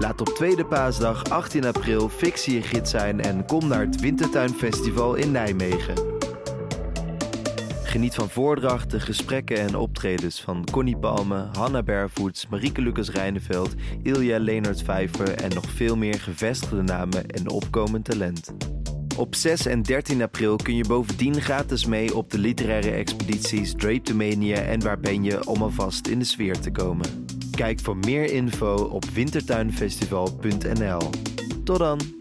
Laat op tweede paasdag 18 april fictie je gids zijn en kom naar het Wintertuinfestival in Nijmegen. Geniet van voordrachten, gesprekken en optredens van Connie Palme, Hanna Bervoets, Marieke Lucas Rijneveld, Ilja Leonard Vijver en nog veel meer gevestigde namen en opkomend talent. Op 6 en 13 april kun je bovendien gratis mee op de literaire expedities Drapetomania en Waar ben je om alvast in de sfeer te komen. Kijk voor meer info op wintertuinfestival.nl. Tot dan!